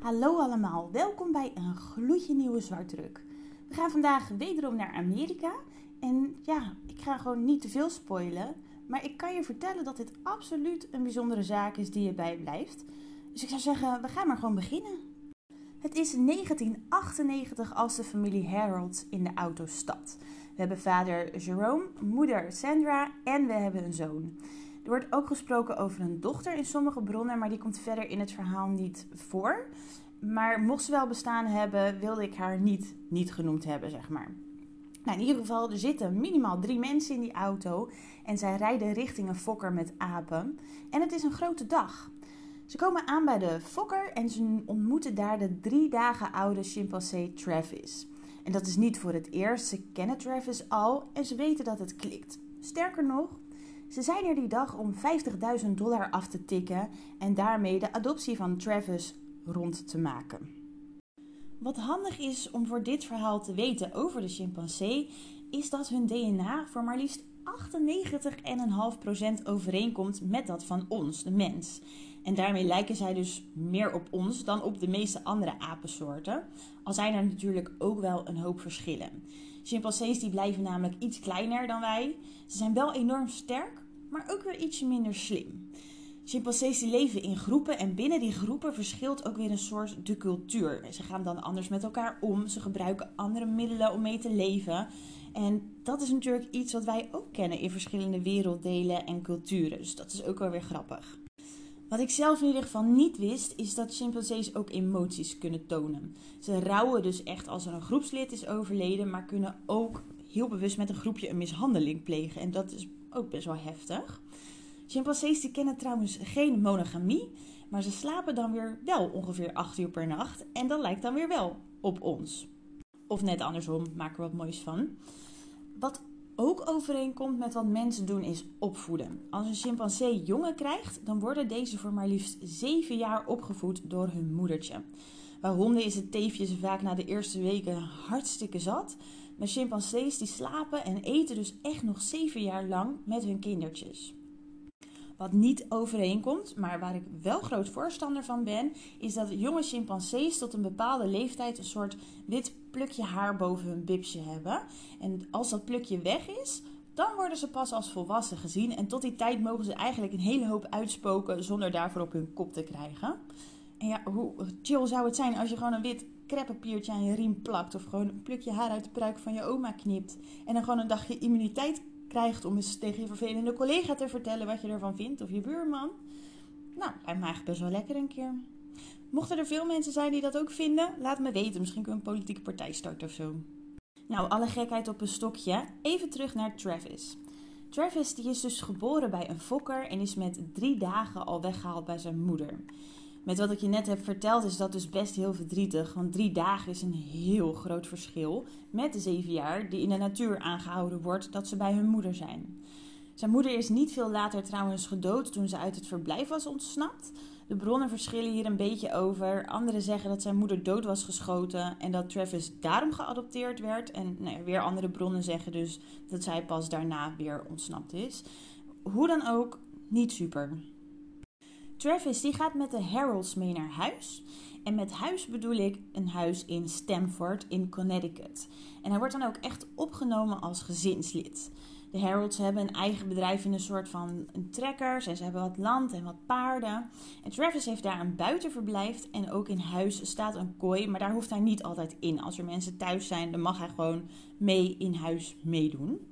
Hallo allemaal, welkom bij een gloedje nieuwe zwartdruk. We gaan vandaag wederom naar Amerika. En ja, ik ga gewoon niet te veel spoilen. Maar ik kan je vertellen dat dit absoluut een bijzondere zaak is die je bijblijft. Dus ik zou zeggen, we gaan maar gewoon beginnen. Het is 1998 als de familie Harold in de auto stapt. We hebben vader Jerome, moeder Sandra en we hebben een zoon. Er wordt ook gesproken over een dochter in sommige bronnen, maar die komt verder in het verhaal niet voor. Maar mocht ze wel bestaan hebben, wilde ik haar niet, niet genoemd hebben, zeg maar. Nou, in ieder geval, er zitten minimaal drie mensen in die auto en zij rijden richting een fokker met apen. En het is een grote dag. Ze komen aan bij de fokker en ze ontmoeten daar de drie dagen oude chimpansee Travis. En dat is niet voor het eerst, ze kennen Travis al en ze weten dat het klikt. Sterker nog, ze zijn er die dag om 50.000 dollar af te tikken en daarmee de adoptie van Travis rond te maken. Wat handig is om voor dit verhaal te weten over de chimpansee, is dat hun DNA voor maar liefst 98,5% overeenkomt met dat van ons, de mens. En daarmee lijken zij dus meer op ons dan op de meeste andere apensoorten. Al zijn er natuurlijk ook wel een hoop verschillen. Chimpansees die blijven namelijk iets kleiner dan wij. Ze zijn wel enorm sterk, maar ook weer ietsje minder slim. Chimpansees die leven in groepen en binnen die groepen verschilt ook weer een soort de cultuur. Ze gaan dan anders met elkaar om, ze gebruiken andere middelen om mee te leven. En dat is natuurlijk iets wat wij ook kennen in verschillende werelddelen en culturen. Dus dat is ook wel weer grappig. Wat ik zelf in ieder geval niet wist, is dat chimpansees ook emoties kunnen tonen. Ze rouwen dus echt als er een groepslid is overleden, maar kunnen ook heel bewust met een groepje een mishandeling plegen. En dat is ook best wel heftig. Chimpansees die kennen trouwens geen monogamie, maar ze slapen dan weer wel ongeveer 8 uur per nacht. En dat lijkt dan weer wel op ons. Of net andersom, maak er wat moois van. Wat ook overeenkomt met wat mensen doen is opvoeden. Als een chimpansee jongen krijgt, dan worden deze voor maar liefst 7 jaar opgevoed door hun moedertje. Bij honden is het teefje vaak na de eerste weken hartstikke zat. Maar chimpansees die slapen en eten dus echt nog 7 jaar lang met hun kindertjes. Wat niet overeenkomt, maar waar ik wel groot voorstander van ben, is dat jonge chimpansees tot een bepaalde leeftijd een soort wit plukje haar boven hun bibsje hebben. En als dat plukje weg is, dan worden ze pas als volwassen gezien. En tot die tijd mogen ze eigenlijk een hele hoop uitspoken zonder daarvoor op hun kop te krijgen. En ja, hoe chill zou het zijn als je gewoon een wit kreppapiertje aan je riem plakt. Of gewoon een plukje haar uit de pruik van je oma knipt. En dan gewoon een dagje immuniteit krijgt om eens tegen je vervelende collega te vertellen wat je ervan vindt. Of je buurman. Nou, lijkt me eigenlijk best wel lekker een keer. Mochten er veel mensen zijn die dat ook vinden, laat me weten. Misschien kunnen we een politieke partij starten of zo. Nou, alle gekheid op een stokje. Even terug naar Travis. Travis die is dus geboren bij een fokker en is met drie dagen al weggehaald bij zijn moeder. Met wat ik je net heb verteld is dat dus best heel verdrietig, want drie dagen is een heel groot verschil met de zeven jaar die in de natuur aangehouden wordt dat ze bij hun moeder zijn. Zijn moeder is niet veel later trouwens gedood toen ze uit het verblijf was ontsnapt. De bronnen verschillen hier een beetje over. Anderen zeggen dat zijn moeder dood was geschoten en dat Travis daarom geadopteerd werd. En nou weer andere bronnen zeggen dus dat zij pas daarna weer ontsnapt is. Hoe dan ook, niet super. Travis die gaat met de Harolds mee naar huis. En met huis bedoel ik een huis in Stamford in Connecticut. En hij wordt dan ook echt opgenomen als gezinslid. De Harolds hebben een eigen bedrijf in een soort van trekkers. En ze hebben wat land en wat paarden. En Travis heeft daar een buitenverblijf. En ook in huis staat een kooi. Maar daar hoeft hij niet altijd in. Als er mensen thuis zijn, dan mag hij gewoon mee in huis meedoen.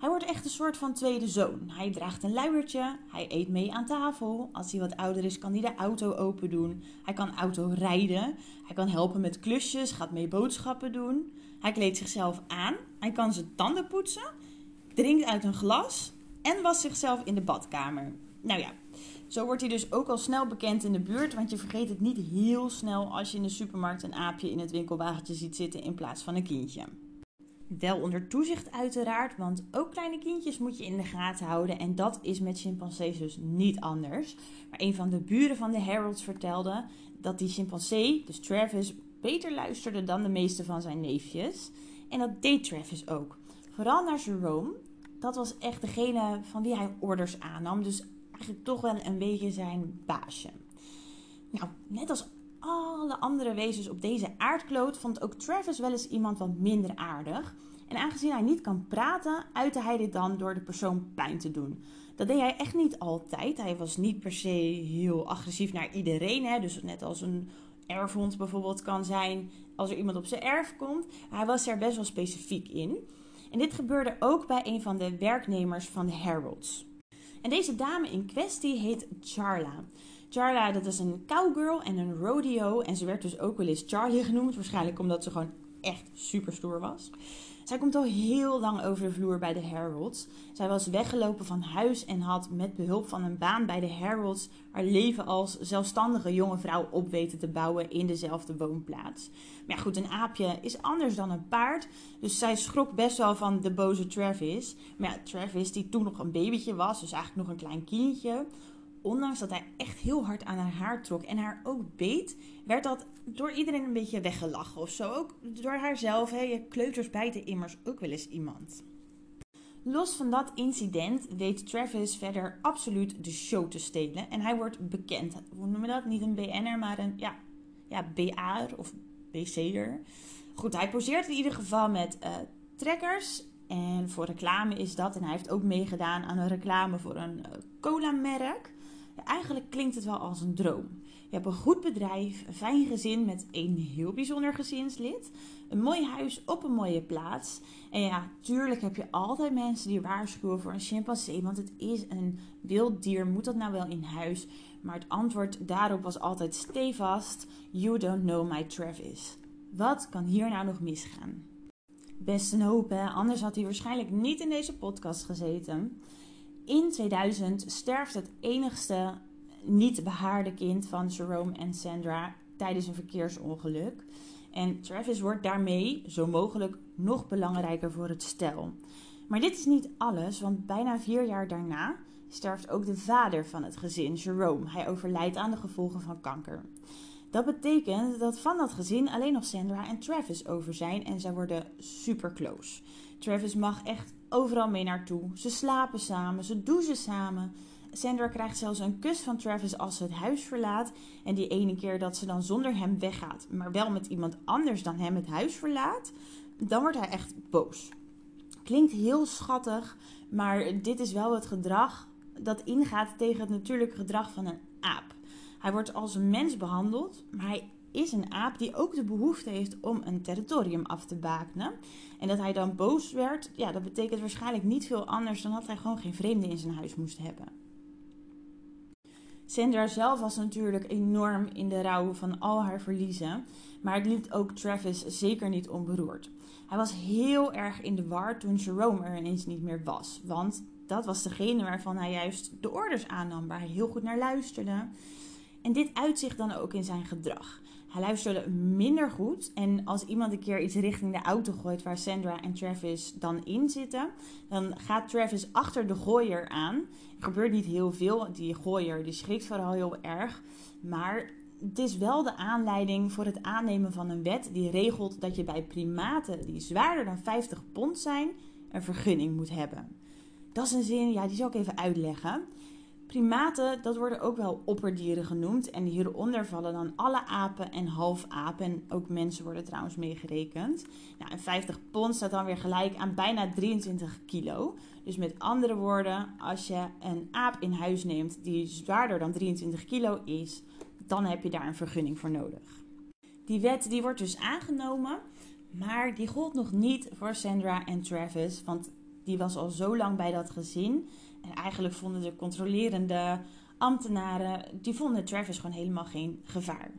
Hij wordt echt een soort van tweede zoon. Hij draagt een luiertje, hij eet mee aan tafel. Als hij wat ouder is, kan hij de auto open doen. Hij kan auto rijden. Hij kan helpen met klusjes, gaat mee boodschappen doen. Hij kleedt zichzelf aan. Hij kan zijn tanden poetsen, drinkt uit een glas en wast zichzelf in de badkamer. Nou ja, zo wordt hij dus ook al snel bekend in de buurt, want je vergeet het niet heel snel als je in de supermarkt een aapje in het winkelwagentje ziet zitten in plaats van een kindje. Wel onder toezicht uiteraard, want ook kleine kindjes moet je in de gaten houden. En dat is met chimpansees dus niet anders. Maar een van de buren van de Heralds vertelde dat die chimpansee, dus Travis, beter luisterde dan de meeste van zijn neefjes. En dat deed Travis ook. Vooral naar Jerome. Dat was echt degene van wie hij orders aannam. Dus eigenlijk toch wel een beetje zijn baasje. Nou, net als alle andere wezens op deze aardkloot vond ook Travis wel eens iemand wat minder aardig. En aangezien hij niet kan praten, uitte hij dit dan door de persoon pijn te doen. Dat deed hij echt niet altijd. Hij was niet per se heel agressief naar iedereen. Hè? Dus net als een erfhond bijvoorbeeld kan zijn als er iemand op zijn erf komt. Hij was er best wel specifiek in. En dit gebeurde ook bij een van de werknemers van de Heralds. En deze dame in kwestie heet Charla. Charla, dat is een cowgirl en een rodeo. En ze werd dus ook wel eens Charlie genoemd. Waarschijnlijk omdat ze gewoon echt super stoer was. Zij komt al heel lang over de vloer bij de Heralds. Zij was weggelopen van huis en had met behulp van een baan bij de Heralds haar leven als zelfstandige jonge vrouw op weten te bouwen in dezelfde woonplaats. Maar ja, goed, een aapje is anders dan een paard. Dus zij schrok best wel van de boze Travis. Maar ja, Travis, die toen nog een babytje was, dus eigenlijk nog een klein kindje, ondanks dat hij echt heel hard aan haar haar trok en haar ook beet, werd dat door iedereen een beetje weggelachen of zo. Ook door haarzelf. Je kleuters bijten immers ook wel eens iemand. Los van dat incident weet Travis verder absoluut de show te stelen. En hij wordt bekend. Hoe noemen we dat? Niet een BN'er, maar een ja, ja, BA'er of BC'er. Goed, hij poseert in ieder geval met uh, trekkers. En voor reclame is dat. En hij heeft ook meegedaan aan een reclame voor een uh, cola-merk eigenlijk klinkt het wel als een droom. Je hebt een goed bedrijf, een fijn gezin met een heel bijzonder gezinslid, een mooi huis op een mooie plaats. En ja, tuurlijk heb je altijd mensen die waarschuwen voor een chimpansee, want het is een wild dier. Moet dat nou wel in huis? Maar het antwoord daarop was altijd stevast: You don't know my Travis. Wat kan hier nou nog misgaan? Best een hoop, hè? Anders had hij waarschijnlijk niet in deze podcast gezeten. In 2000 sterft het enigste niet behaarde kind van Jerome en Sandra tijdens een verkeersongeluk. En Travis wordt daarmee zo mogelijk nog belangrijker voor het stel. Maar dit is niet alles, want bijna vier jaar daarna sterft ook de vader van het gezin, Jerome. Hij overlijdt aan de gevolgen van kanker. Dat betekent dat van dat gezin alleen nog Sandra en Travis over zijn en zij worden super close. Travis mag echt overal mee naartoe. Ze slapen samen, ze douchen samen. Sandra krijgt zelfs een kus van Travis als ze het huis verlaat. En die ene keer dat ze dan zonder hem weggaat, maar wel met iemand anders dan hem het huis verlaat, dan wordt hij echt boos. Klinkt heel schattig, maar dit is wel het gedrag dat ingaat tegen het natuurlijke gedrag van een aap. Hij wordt als een mens behandeld, maar hij is een aap die ook de behoefte heeft om een territorium af te bakenen. En dat hij dan boos werd, ja, dat betekent waarschijnlijk niet veel anders dan dat hij gewoon geen vreemden in zijn huis moest hebben. Sandra zelf was natuurlijk enorm in de rouw van al haar verliezen, maar het liet ook Travis zeker niet onberoerd. Hij was heel erg in de war toen Jerome er ineens niet meer was, want dat was degene waarvan hij juist de orders aannam, waar hij heel goed naar luisterde. En dit uitzicht dan ook in zijn gedrag. Hij luisterde minder goed. En als iemand een keer iets richting de auto gooit waar Sandra en Travis dan in zitten, dan gaat Travis achter de gooier aan. Er gebeurt niet heel veel. Die gooier die schrikt vooral heel erg. Maar het is wel de aanleiding voor het aannemen van een wet die regelt dat je bij primaten die zwaarder dan 50 pond zijn, een vergunning moet hebben. Dat is een zin, ja, die zal ik even uitleggen. Primaten, dat worden ook wel opperdieren genoemd. En hieronder vallen dan alle apen en halfapen. En ook mensen worden trouwens meegerekend. Nou, en 50 pond staat dan weer gelijk aan bijna 23 kilo. Dus met andere woorden, als je een aap in huis neemt die zwaarder dan 23 kilo is, dan heb je daar een vergunning voor nodig. Die wet die wordt dus aangenomen, maar die gold nog niet voor Sandra en Travis, want die was al zo lang bij dat gezin en eigenlijk vonden de controlerende ambtenaren, die vonden Travis gewoon helemaal geen gevaar.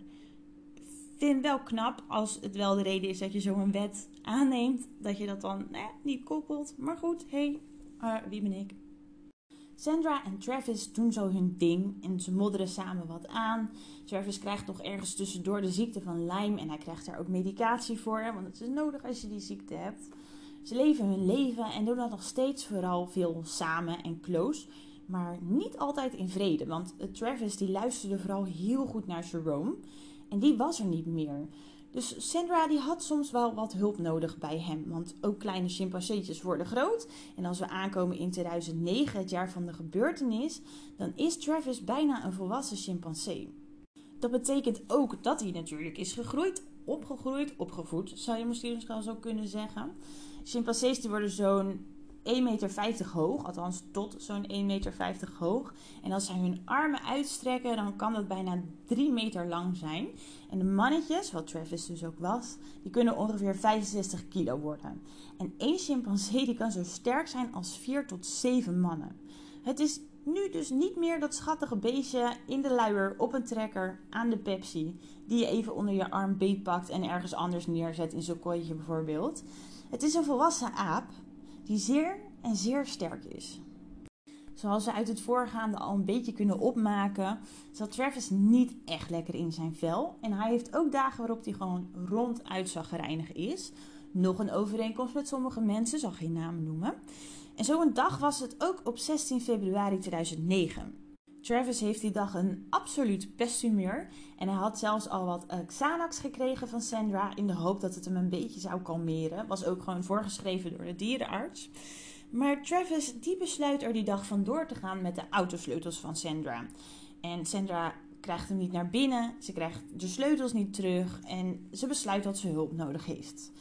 Ik vind wel knap als het wel de reden is dat je zo'n wet aanneemt, dat je dat dan nou niet koppelt. Maar goed, hey, uh, wie ben ik? Sandra en Travis doen zo hun ding en ze modderen samen wat aan. Travis krijgt nog ergens tussendoor de ziekte van Lyme en hij krijgt daar ook medicatie voor, want het is nodig als je die ziekte hebt. Ze leven hun leven en doen dat nog steeds vooral veel samen en close. Maar niet altijd in vrede. Want Travis die luisterde vooral heel goed naar Jerome. En die was er niet meer. Dus Sandra die had soms wel wat hulp nodig bij hem. Want ook kleine chimpanseetjes worden groot. En als we aankomen in 2009, het jaar van de gebeurtenis, dan is Travis bijna een volwassen chimpansee. Dat betekent ook dat hij natuurlijk is gegroeid, opgegroeid, opgevoed, zou je misschien wel zo kunnen zeggen. Chimpansees die worden zo'n 1,50 meter hoog, althans tot zo'n 1,50 meter hoog. En als zij hun armen uitstrekken, dan kan dat bijna 3 meter lang zijn. En de mannetjes, wat Travis dus ook was, die kunnen ongeveer 65 kilo worden. En één chimpansee die kan zo sterk zijn als 4 tot 7 mannen. Het is nu dus niet meer dat schattige beestje in de luier op een trekker aan de Pepsi, die je even onder je arm beetpakt en ergens anders neerzet in zo'n kooitje bijvoorbeeld. Het is een volwassen aap die zeer en zeer sterk is. Zoals we uit het voorgaande al een beetje kunnen opmaken, zat Travis niet echt lekker in zijn vel. En hij heeft ook dagen waarop hij gewoon ronduit zagrijnig is. Nog een overeenkomst met sommige mensen, zal geen namen noemen. En zo'n dag was het ook op 16 februari 2009. Travis heeft die dag een absoluut pesthumeur. En hij had zelfs al wat uh, Xanax gekregen van Sandra in de hoop dat het hem een beetje zou kalmeren. Was ook gewoon voorgeschreven door de dierenarts. Maar Travis die besluit er die dag vandoor te gaan met de autosleutels van Sandra. En Sandra krijgt hem niet naar binnen, ze krijgt de sleutels niet terug en ze besluit dat ze hulp nodig heeft.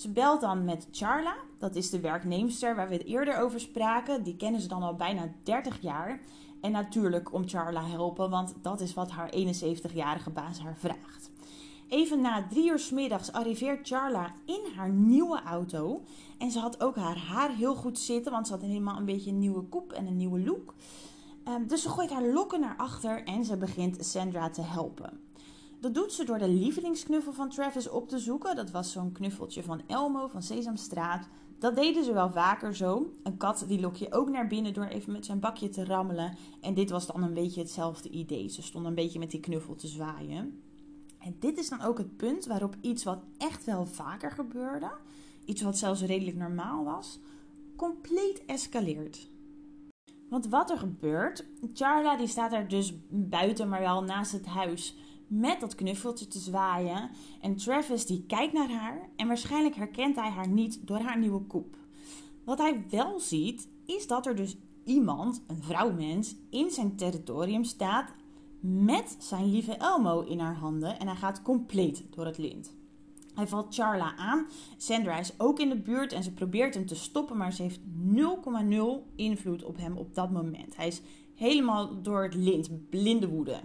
Ze belt dan met Charla, dat is de werknemster waar we het eerder over spraken. Die kennen ze dan al bijna 30 jaar. En natuurlijk om Charla helpen, want dat is wat haar 71-jarige baas haar vraagt. Even na drie uur s middags arriveert Charla in haar nieuwe auto. En ze had ook haar haar heel goed zitten, want ze had helemaal een beetje een nieuwe koep en een nieuwe look. Ehm, dus ze gooit haar lokken naar achter en ze begint Sandra te helpen. Dat doet ze door de lievelingsknuffel van Travis op te zoeken. Dat was zo'n knuffeltje van Elmo van Sesamstraat. Dat deden ze wel vaker zo. Een kat die lok je ook naar binnen door even met zijn bakje te rammelen. En dit was dan een beetje hetzelfde idee. Ze stond een beetje met die knuffel te zwaaien. En dit is dan ook het punt waarop iets wat echt wel vaker gebeurde, iets wat zelfs redelijk normaal was, compleet escaleert. Want wat er gebeurt, Charla die staat er dus buiten, maar wel naast het huis met dat knuffeltje te zwaaien. En Travis die kijkt naar haar en waarschijnlijk herkent hij haar niet door haar nieuwe koep. Wat hij wel ziet, is dat er dus iemand, een vrouwmens, in zijn territorium staat met zijn lieve Elmo in haar handen en hij gaat compleet door het lint. Hij valt Charla aan. Sandra is ook in de buurt en ze probeert hem te stoppen, maar ze heeft 0,0 invloed op hem op dat moment. Hij is helemaal door het lint, blinde woede.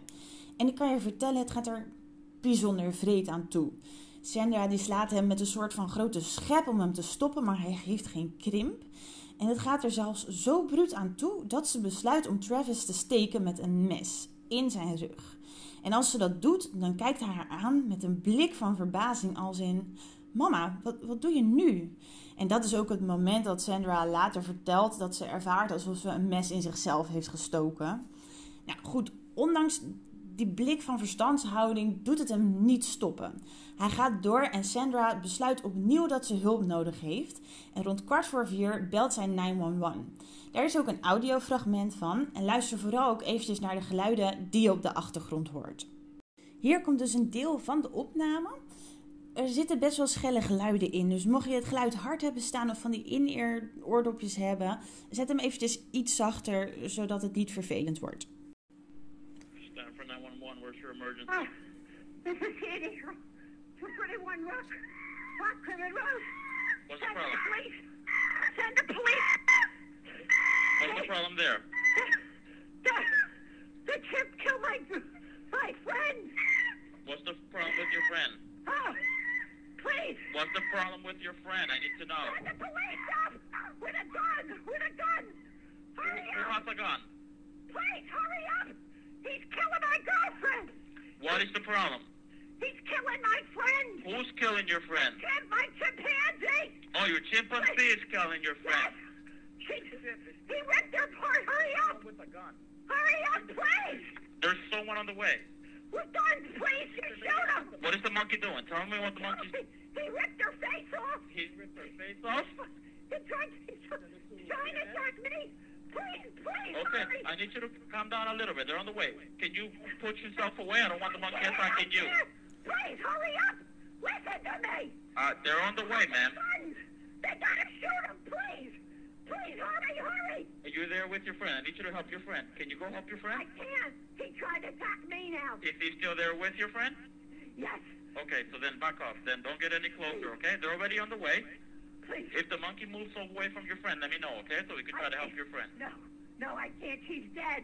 En ik kan je vertellen, het gaat er bijzonder vreed aan toe. Sandra die slaat hem met een soort van grote schep om hem te stoppen, maar hij geeft geen krimp. En het gaat er zelfs zo bruut aan toe dat ze besluit om Travis te steken met een mes in zijn rug. En als ze dat doet, dan kijkt hij haar aan met een blik van verbazing als in... Mama, wat, wat doe je nu? En dat is ook het moment dat Sandra later vertelt dat ze ervaart alsof ze een mes in zichzelf heeft gestoken. Nou goed, ondanks die blik van verstandshouding doet het hem niet stoppen. Hij gaat door en Sandra besluit opnieuw dat ze hulp nodig heeft. En rond kwart voor vier belt zij 911. Daar is ook een audiofragment van. En luister vooral ook eventjes naar de geluiden die je op de achtergrond hoort. Hier komt dus een deel van de opname. Er zitten best wel schelle geluiden in. Dus mocht je het geluid hard hebben staan of van die in-ear oordopjes hebben, zet hem eventjes iets zachter, zodat het niet vervelend wordt. Emergency? Oh, this is Sandy from 231 Rock, Rock Clement Road. What's Send the problem? the police. Send the police. What's the problem there? The, the chip killed my, my friend. What's the problem with your friend? Oh, please. What's the problem with your friend? I need to know. Send the police up with a gun, with a gun. Hurry Who up. has a gun? Please, hurry up. He's killing my girlfriend. What is the problem? He's killing my friend. Who's killing your friend? Chip, my chimpanzee. Oh, your chimpanzee is killing your friend. She, he ripped her apart. Hurry up. With a gun. Hurry up, please. There's someone on the way. With guns, please. You shoot him. What is the monkey doing? Tell me what the monkey's He, he ripped her face off. He ripped her face off? He tried, he's trying to attack me. Please, please, Okay, hurry. I need you to calm down a little bit. They're on the way. Can you put yourself away? I don't want the monkey attacking you. Please, hurry up. Listen to me. Uh, they're on the way, ma'am. They gotta shoot him, please. Please, hurry, hurry. Are you're there with your friend. I need you to help your friend. Can you go help your friend? I can't. He tried to attack me now. Is he still there with your friend? Yes. Okay, so then back off. Then don't get any closer, okay? They're already on the way. Please. If the monkey moves away from your friend, let me know, okay? So we can try to help your friend. No. No, I can't. She's dead.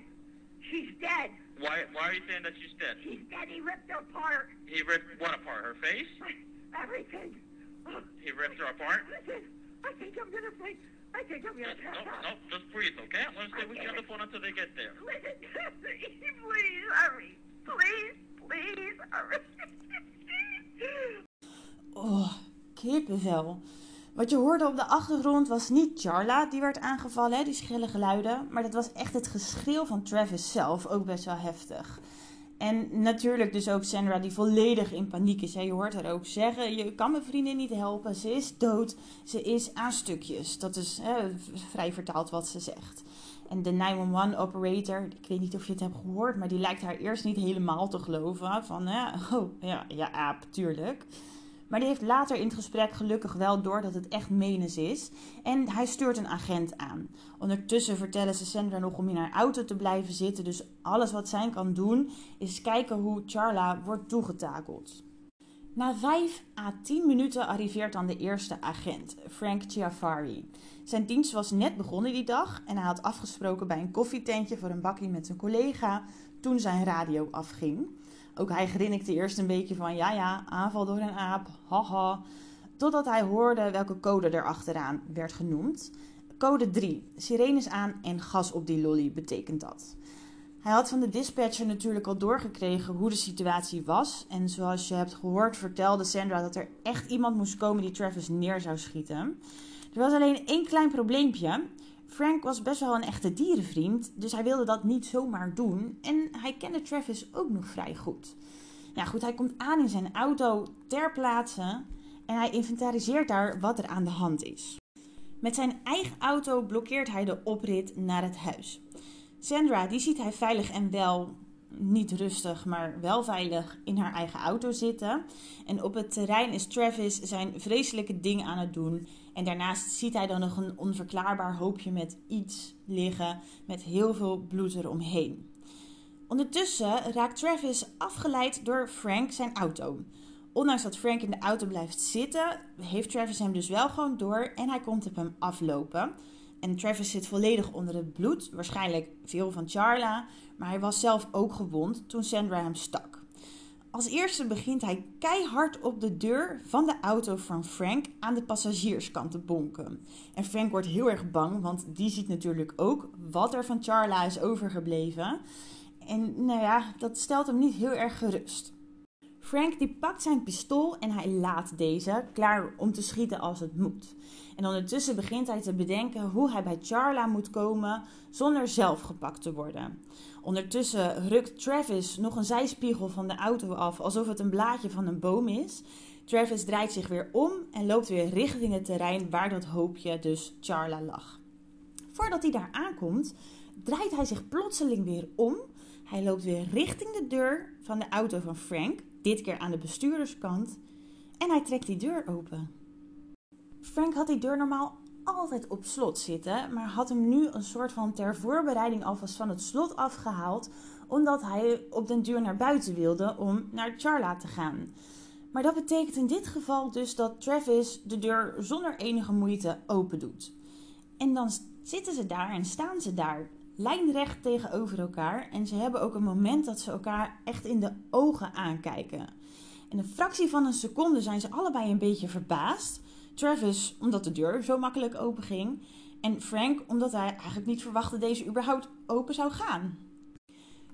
She's dead. Why why are you saying that she's dead? She's dead. He ripped her apart. He ripped what apart? Her face? Everything. Oh, He ripped her apart? listen. I think I'm gonna break. I think I'm No, gonna pass no, out. no, just breathe, okay? I'm gonna stay with you on the phone until they get there. Listen, please hurry. Please, please hurry. Oh, kippenvel. Wat je hoorde op de achtergrond was niet Charla die werd aangevallen, die schelle geluiden. Maar dat was echt het geschreeuw van Travis zelf, ook best wel heftig. En natuurlijk dus ook Sandra die volledig in paniek is. Je hoort haar ook zeggen, je kan mijn vriendin niet helpen, ze is dood, ze is aan stukjes. Dat is hè, vrij vertaald wat ze zegt. En de 911 operator, ik weet niet of je het hebt gehoord, maar die lijkt haar eerst niet helemaal te geloven. Van, hè, oh ja, ja, aap, tuurlijk. Maar die heeft later in het gesprek gelukkig wel door dat het echt Menes is. En hij stuurt een agent aan. Ondertussen vertellen ze Sandra nog om in haar auto te blijven zitten. Dus alles wat zij kan doen is kijken hoe Charla wordt toegetakeld. Na 5 à 10 minuten arriveert dan de eerste agent, Frank Chiavari. Zijn dienst was net begonnen die dag en hij had afgesproken bij een koffietentje voor een bakkie met zijn collega toen zijn radio afging. Ook hij grinnikte eerst een beetje van ja ja, aanval door een aap, haha. Totdat hij hoorde welke code er achteraan werd genoemd. Code 3, sirenes aan en gas op die lolly betekent dat. Hij had van de dispatcher natuurlijk al doorgekregen hoe de situatie was. En zoals je hebt gehoord vertelde Sandra dat er echt iemand moest komen die Travis neer zou schieten. Er was alleen één klein probleempje. Frank was best wel een echte dierenvriend, dus hij wilde dat niet zomaar doen. En hij kende Travis ook nog vrij goed. Ja, goed, hij komt aan in zijn auto ter plaatse en hij inventariseert daar wat er aan de hand is. Met zijn eigen auto blokkeert hij de oprit naar het huis. Sandra, die ziet hij veilig en wel, niet rustig, maar wel veilig in haar eigen auto zitten. En op het terrein is Travis zijn vreselijke ding aan het doen. En daarnaast ziet hij dan nog een onverklaarbaar hoopje met iets liggen met heel veel bloed eromheen. Ondertussen raakt Travis afgeleid door Frank zijn auto. Ondanks dat Frank in de auto blijft zitten, heeft Travis hem dus wel gewoon door en hij komt op hem aflopen. En Travis zit volledig onder het bloed, waarschijnlijk veel van Charla, maar hij was zelf ook gewond toen Sandra hem stak. Als eerste begint hij keihard op de deur van de auto van Frank aan de passagierskant te bonken. En Frank wordt heel erg bang, want die ziet natuurlijk ook wat er van Charla is overgebleven. En nou ja, dat stelt hem niet heel erg gerust. Frank die pakt zijn pistool en hij laat deze, klaar om te schieten als het moet. En ondertussen begint hij te bedenken hoe hij bij Charla moet komen zonder zelf gepakt te worden. Ondertussen rukt Travis nog een zijspiegel van de auto af alsof het een blaadje van een boom is. Travis draait zich weer om en loopt weer richting het terrein waar dat hoopje dus Charla lag. Voordat hij daar aankomt, draait hij zich plotseling weer om. Hij loopt weer richting de deur van de auto van Frank, dit keer aan de bestuurderskant, en hij trekt die deur open. Frank had die deur normaal altijd op slot zitten, maar had hem nu een soort van ter voorbereiding alvast van het slot afgehaald, omdat hij op den duur naar buiten wilde om naar Charla te gaan. Maar dat betekent in dit geval dus dat Travis de deur zonder enige moeite open doet. En dan zitten ze daar en staan ze daar, lijnrecht tegenover elkaar. En ze hebben ook een moment dat ze elkaar echt in de ogen aankijken. In een fractie van een seconde zijn ze allebei een beetje verbaasd. Travis omdat de deur zo makkelijk open ging. En Frank omdat hij eigenlijk niet verwachtte deze überhaupt open zou gaan.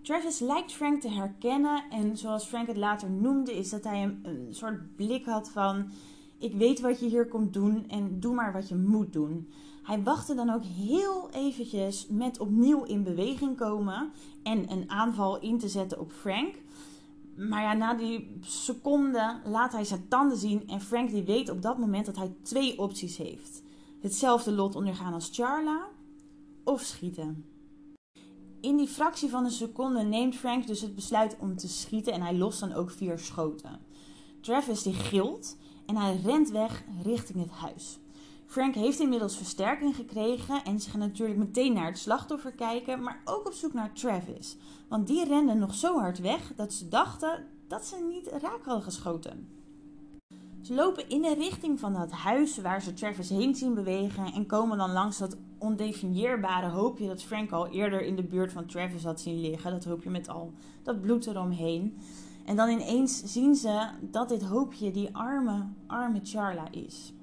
Travis lijkt Frank te herkennen en zoals Frank het later noemde is dat hij een, een soort blik had van ik weet wat je hier komt doen en doe maar wat je moet doen. Hij wachtte dan ook heel eventjes met opnieuw in beweging komen en een aanval in te zetten op Frank. Maar ja, na die seconde laat hij zijn tanden zien en Frank die weet op dat moment dat hij twee opties heeft. Hetzelfde lot ondergaan als Charla of schieten. In die fractie van een seconde neemt Frank dus het besluit om te schieten en hij lost dan ook vier schoten. Travis die gilt en hij rent weg richting het huis. Frank heeft inmiddels versterking gekregen en ze gaan natuurlijk meteen naar het slachtoffer kijken, maar ook op zoek naar Travis. Want die rende nog zo hard weg dat ze dachten dat ze niet raak hadden geschoten. Ze lopen in de richting van dat huis waar ze Travis heen zien bewegen en komen dan langs dat ondefinieerbare hoopje dat Frank al eerder in de buurt van Travis had zien liggen. Dat hoopje met al dat bloed eromheen. En dan ineens zien ze dat dit hoopje die arme, arme Charla is.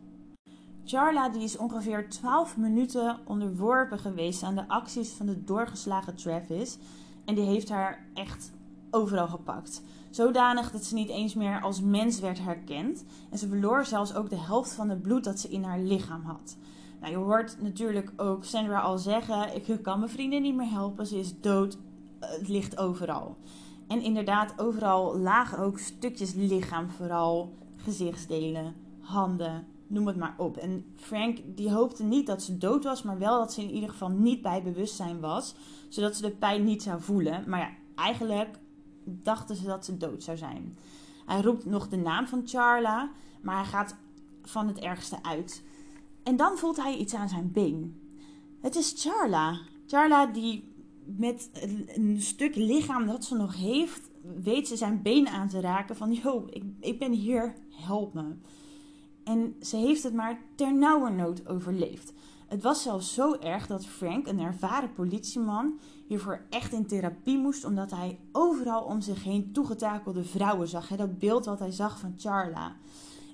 Charla die is ongeveer 12 minuten onderworpen geweest aan de acties van de doorgeslagen Travis. En die heeft haar echt overal gepakt. Zodanig dat ze niet eens meer als mens werd herkend. En ze verloor zelfs ook de helft van het bloed dat ze in haar lichaam had. Nou, je hoort natuurlijk ook Sandra al zeggen: Ik kan mijn vrienden niet meer helpen, ze is dood. Het ligt overal. En inderdaad, overal lagen ook stukjes lichaam, vooral gezichtsdelen, handen, noem het maar op. En Frank die hoopte niet dat ze dood was, maar wel dat ze in ieder geval niet bij bewustzijn was, zodat ze de pijn niet zou voelen. Maar ja, eigenlijk dachten ze dat ze dood zou zijn. Hij roept nog de naam van Charla, maar hij gaat van het ergste uit. En dan voelt hij iets aan zijn been. Het is Charla. Charla die met een stuk lichaam dat ze nog heeft, weet ze zijn been aan te raken van, yo, ik, ik ben hier, help me. En ze heeft het maar ternauwernood overleefd. Het was zelfs zo erg dat Frank, een ervaren politieman, hiervoor echt in therapie moest, omdat hij overal om zich heen toegetakelde vrouwen zag. Dat beeld wat hij zag van Charla.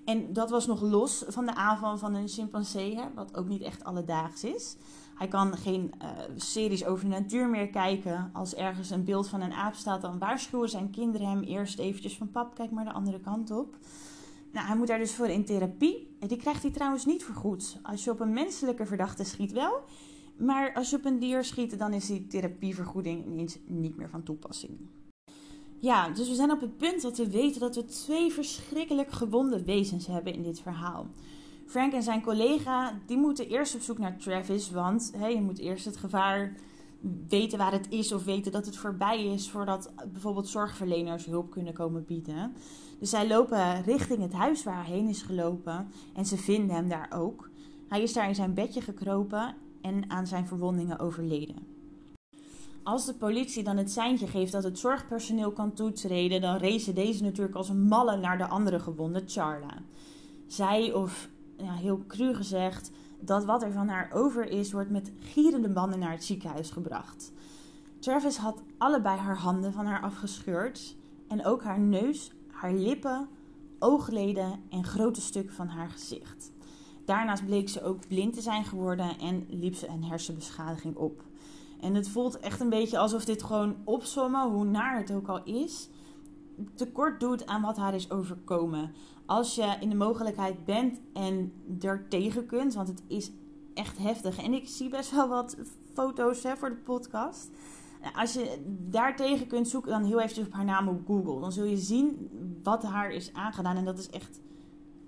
En dat was nog los van de aanval van een chimpansee, wat ook niet echt alledaags is. Hij kan geen uh, series over de natuur meer kijken. Als ergens een beeld van een aap staat, dan waarschuwen zijn kinderen hem eerst eventjes van pap, kijk maar de andere kant op. Nou, hij moet daar dus voor in therapie. Die krijgt hij trouwens niet vergoed. Als je op een menselijke verdachte schiet wel. Maar als je op een dier schiet, dan is die therapievergoeding ineens niet meer van toepassing. Ja, dus we zijn op het punt dat we weten dat we twee verschrikkelijk gewonde wezens hebben in dit verhaal. Frank en zijn collega, die moeten eerst op zoek naar Travis, want hey, je moet eerst het gevaar weten waar het is of weten dat het voorbij is voordat bijvoorbeeld zorgverleners hulp kunnen komen bieden. Dus zij lopen richting het huis waar hij heen is gelopen en ze vinden hem daar ook. Hij is daar in zijn bedje gekropen en aan zijn verwondingen overleden. Als de politie dan het seintje geeft dat het zorgpersoneel kan toetreden, dan racen deze natuurlijk als malle naar de andere gewonde, Charla. Zij, of heel cru gezegd, dat wat er van haar over is, wordt met gierende banden naar het ziekenhuis gebracht. Travis had allebei haar handen van haar afgescheurd en ook haar neus, haar lippen, oogleden en grote stukken van haar gezicht. Daarnaast bleek ze ook blind te zijn geworden en liep ze een hersenbeschadiging op. En het voelt echt een beetje alsof dit gewoon opzommen, hoe naar het ook al is, tekort doet aan wat haar is overkomen. Als je in de mogelijkheid bent en er tegen kunt, want het is echt heftig. En ik zie best wel wat foto's hè, voor de podcast. Als je daar tegen kunt zoeken, dan heel eventjes op haar naam op Google. Dan zul je zien wat haar is aangedaan. En dat is echt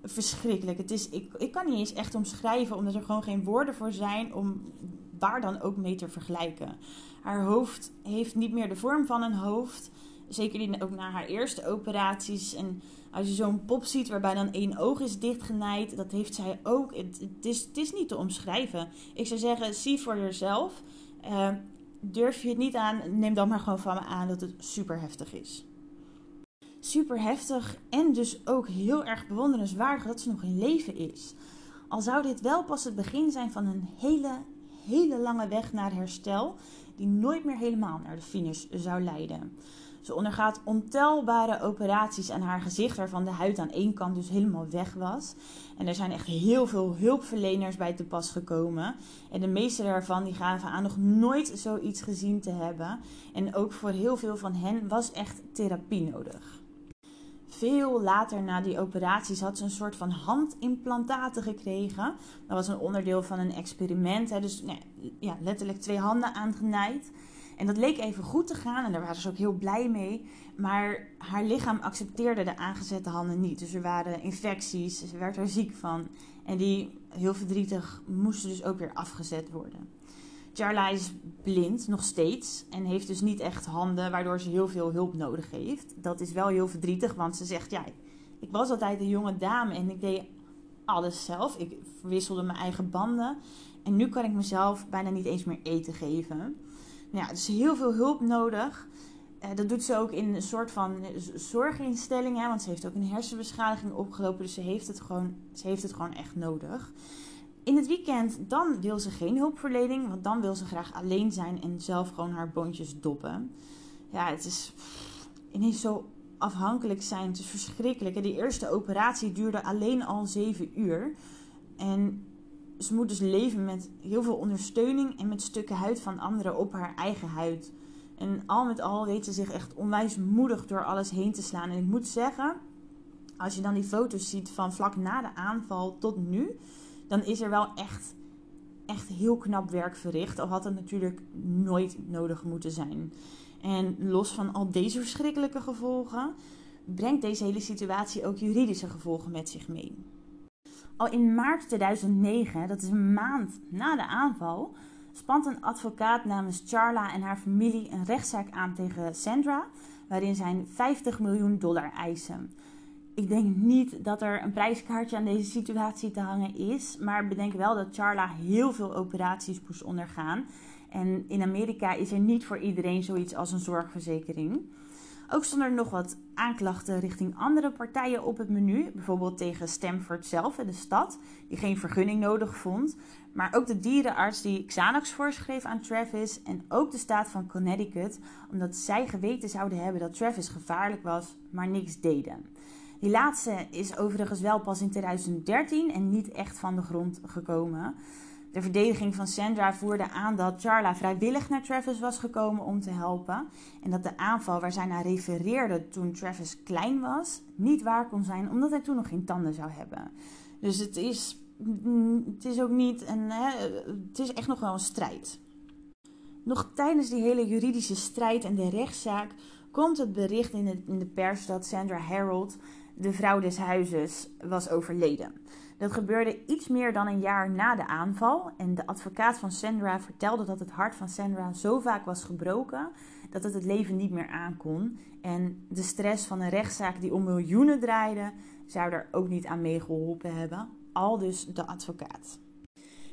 verschrikkelijk. Het is, ik, ik kan niet eens echt omschrijven, omdat er gewoon geen woorden voor zijn om waar dan ook mee te vergelijken. Haar hoofd heeft niet meer de vorm van een hoofd. Zeker ook na haar eerste operaties. En als je zo'n pop ziet waarbij dan één oog is dichtgenaaid, dat heeft zij ook. Het, is, het is niet te omschrijven. Ik zou zeggen, zie voor jezelf. Uh, durf je het niet aan, neem dan maar gewoon van me aan dat het super heftig is. Super heftig en dus ook heel erg bewonderenswaardig dat ze nog in leven is. Al zou dit wel pas het begin zijn van een hele, hele lange weg naar herstel, die nooit meer helemaal naar de finish zou leiden. Ze ondergaat ontelbare operaties aan haar gezicht, waarvan de huid aan één kant dus helemaal weg was. En er zijn echt heel veel hulpverleners bij te pas gekomen. En de meeste daarvan die gaven aan nog nooit zoiets gezien te hebben. En ook voor heel veel van hen was echt therapie nodig. Veel later na die operaties had ze een soort van handimplantaten gekregen. Dat was een onderdeel van een experiment. Hè. Dus nee, ja, letterlijk twee handen aangenaaid. En dat leek even goed te gaan en daar waren ze ook heel blij mee. Maar haar lichaam accepteerde de aangezette handen niet. Dus er waren infecties, ze werd er ziek van. En die, heel verdrietig, moesten dus ook weer afgezet worden. Charla is blind, nog steeds. En heeft dus niet echt handen, waardoor ze heel veel hulp nodig heeft. Dat is wel heel verdrietig, want ze zegt: Ja, ik was altijd een jonge dame en ik deed alles zelf. Ik verwisselde mijn eigen banden. En nu kan ik mezelf bijna niet eens meer eten geven. Nou ja, dus heel veel hulp nodig. Uh, dat doet ze ook in een soort van zorginstelling. Hè, want ze heeft ook een hersenbeschadiging opgelopen. Dus ze heeft het gewoon, ze heeft het gewoon echt nodig. In het weekend dan wil ze geen hulpverlening. Want dan wil ze graag alleen zijn en zelf gewoon haar boontjes doppen. Ja, het is ineens zo afhankelijk zijn. Het is verschrikkelijk. Die eerste operatie duurde alleen al zeven uur. En ze moet dus leven met heel veel ondersteuning en met stukken huid van anderen op haar eigen huid. En al met al weet ze zich echt onwijs moedig door alles heen te slaan. En ik moet zeggen, als je dan die foto's ziet van vlak na de aanval tot nu, dan is er wel echt, echt heel knap werk verricht. Al had het natuurlijk nooit nodig moeten zijn. En los van al deze verschrikkelijke gevolgen, brengt deze hele situatie ook juridische gevolgen met zich mee. Al in maart 2009, dat is een maand na de aanval, spant een advocaat namens Charla en haar familie een rechtszaak aan tegen Sandra, waarin zij 50 miljoen dollar eisen. Ik denk niet dat er een prijskaartje aan deze situatie te hangen is, maar bedenk wel dat Charla heel veel operaties moest ondergaan. En in Amerika is er niet voor iedereen zoiets als een zorgverzekering. Ook stonden er nog wat aanklachten richting andere partijen op het menu. Bijvoorbeeld tegen Stamford zelf en de stad, die geen vergunning nodig vond. Maar ook de dierenarts die Xanax voorschreef aan Travis. En ook de staat van Connecticut, omdat zij geweten zouden hebben dat Travis gevaarlijk was, maar niks deden. Die laatste is overigens wel pas in 2013 en niet echt van de grond gekomen. De verdediging van Sandra voerde aan dat Charla vrijwillig naar Travis was gekomen om te helpen. En dat de aanval waar zij naar refereerde toen Travis klein was, niet waar kon zijn omdat hij toen nog geen tanden zou hebben. Dus het is, het is ook niet een. Het is echt nog wel een strijd. Nog tijdens die hele juridische strijd en de rechtszaak komt het bericht in de, in de pers dat Sandra Harold, de vrouw des huizes, was overleden. Dat gebeurde iets meer dan een jaar na de aanval. En de advocaat van Sandra vertelde dat het hart van Sandra zo vaak was gebroken dat het het leven niet meer aankon. En de stress van een rechtszaak die om miljoenen draaide, zou er ook niet aan meegeholpen hebben. Al dus de advocaat.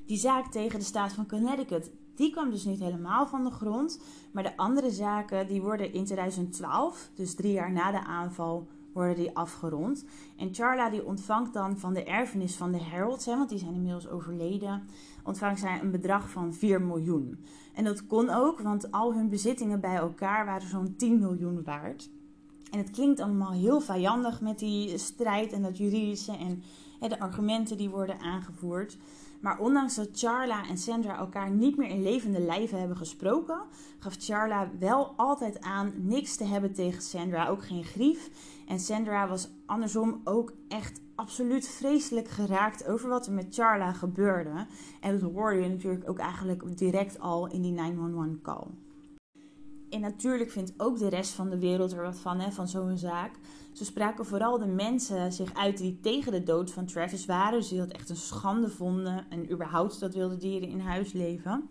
Die zaak tegen de staat van Connecticut, die kwam dus niet helemaal van de grond. Maar de andere zaken die worden in 2012, dus drie jaar na de aanval, worden die afgerond. En Charla die ontvangt dan van de erfenis van de Heralds, hè, want die zijn inmiddels overleden, ontvangt zij een bedrag van 4 miljoen. En dat kon ook, want al hun bezittingen bij elkaar waren zo'n 10 miljoen waard. En het klinkt allemaal heel vijandig met die strijd en dat juridische en hè, de argumenten die worden aangevoerd. Maar ondanks dat Charla en Sandra elkaar niet meer in levende lijven hebben gesproken, gaf Charla wel altijd aan niks te hebben tegen Sandra, ook geen grief. En Sandra was andersom ook echt absoluut vreselijk geraakt over wat er met Charla gebeurde. En dat hoorde je natuurlijk ook eigenlijk direct al in die 911 call. En natuurlijk vindt ook de rest van de wereld er wat van, hè, van zo'n zaak. Ze spraken vooral de mensen zich uit die tegen de dood van Travis waren. Dus die dat echt een schande vonden. En überhaupt dat wilde dieren in huis leven.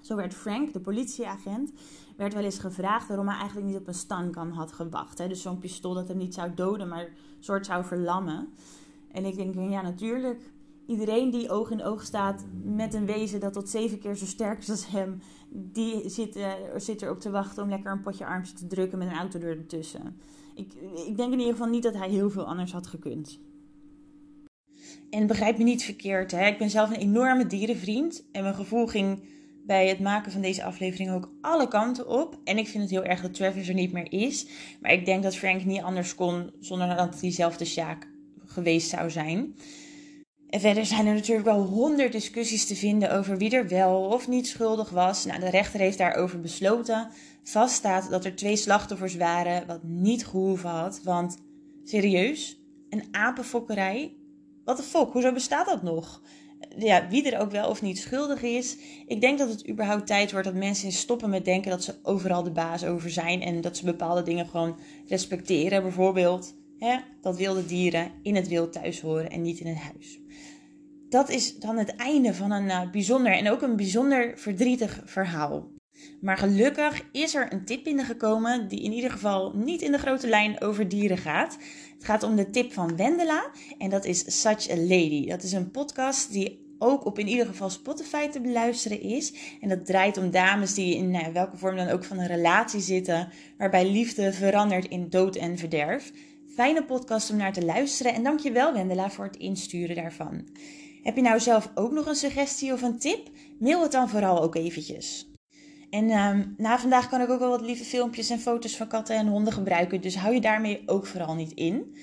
Zo werd Frank, de politieagent, werd wel eens gevraagd waarom hij eigenlijk niet op een stankan had gewacht. Hè? Dus zo'n pistool dat hem niet zou doden, maar soort zou verlammen. En ik denk, ja natuurlijk, iedereen die oog in oog staat met een wezen dat tot zeven keer zo sterk is als hem, die zit, uh, zit erop te wachten om lekker een potje armpje te drukken met een autodeur ertussen. Ik, ik denk in ieder geval niet dat hij heel veel anders had gekund. En begrijp me niet verkeerd, hè? ik ben zelf een enorme dierenvriend en mijn gevoel ging bij het maken van deze aflevering ook alle kanten op. En ik vind het heel erg dat Travis er niet meer is. Maar ik denk dat Frank niet anders kon zonder dat diezelfde Sjaak geweest zou zijn. En verder zijn er natuurlijk wel honderd discussies te vinden over wie er wel of niet schuldig was. Nou, de rechter heeft daarover besloten. Vaststaat dat er twee slachtoffers waren, wat niet gehoeven had. Want serieus, een apenfokkerij? Wat de fok, hoezo bestaat dat nog? Ja, wie er ook wel of niet schuldig is. Ik denk dat het überhaupt tijd wordt dat mensen stoppen met denken dat ze overal de baas over zijn. En dat ze bepaalde dingen gewoon respecteren. Bijvoorbeeld dat wilde dieren in het wild thuis horen en niet in het huis dat is dan het einde van een uh, bijzonder en ook een bijzonder verdrietig verhaal. Maar gelukkig is er een tip binnengekomen die in ieder geval niet in de grote lijn over dieren gaat. Het gaat om de tip van Wendela en dat is Such a Lady. Dat is een podcast die ook op in ieder geval Spotify te beluisteren is. En dat draait om dames die in nou, welke vorm dan ook van een relatie zitten, waarbij liefde verandert in dood en verderf. Fijne podcast om naar te luisteren en dankjewel Wendela voor het insturen daarvan. Heb je nou zelf ook nog een suggestie of een tip? Mail het dan vooral ook eventjes. En ehm, na vandaag kan ik ook wel wat lieve filmpjes en foto's van katten en honden gebruiken. Dus hou je daarmee ook vooral niet in.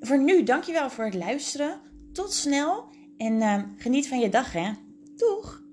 Voor nu, dankjewel voor het luisteren. Tot snel en ehm, geniet van je dag hè. Doeg!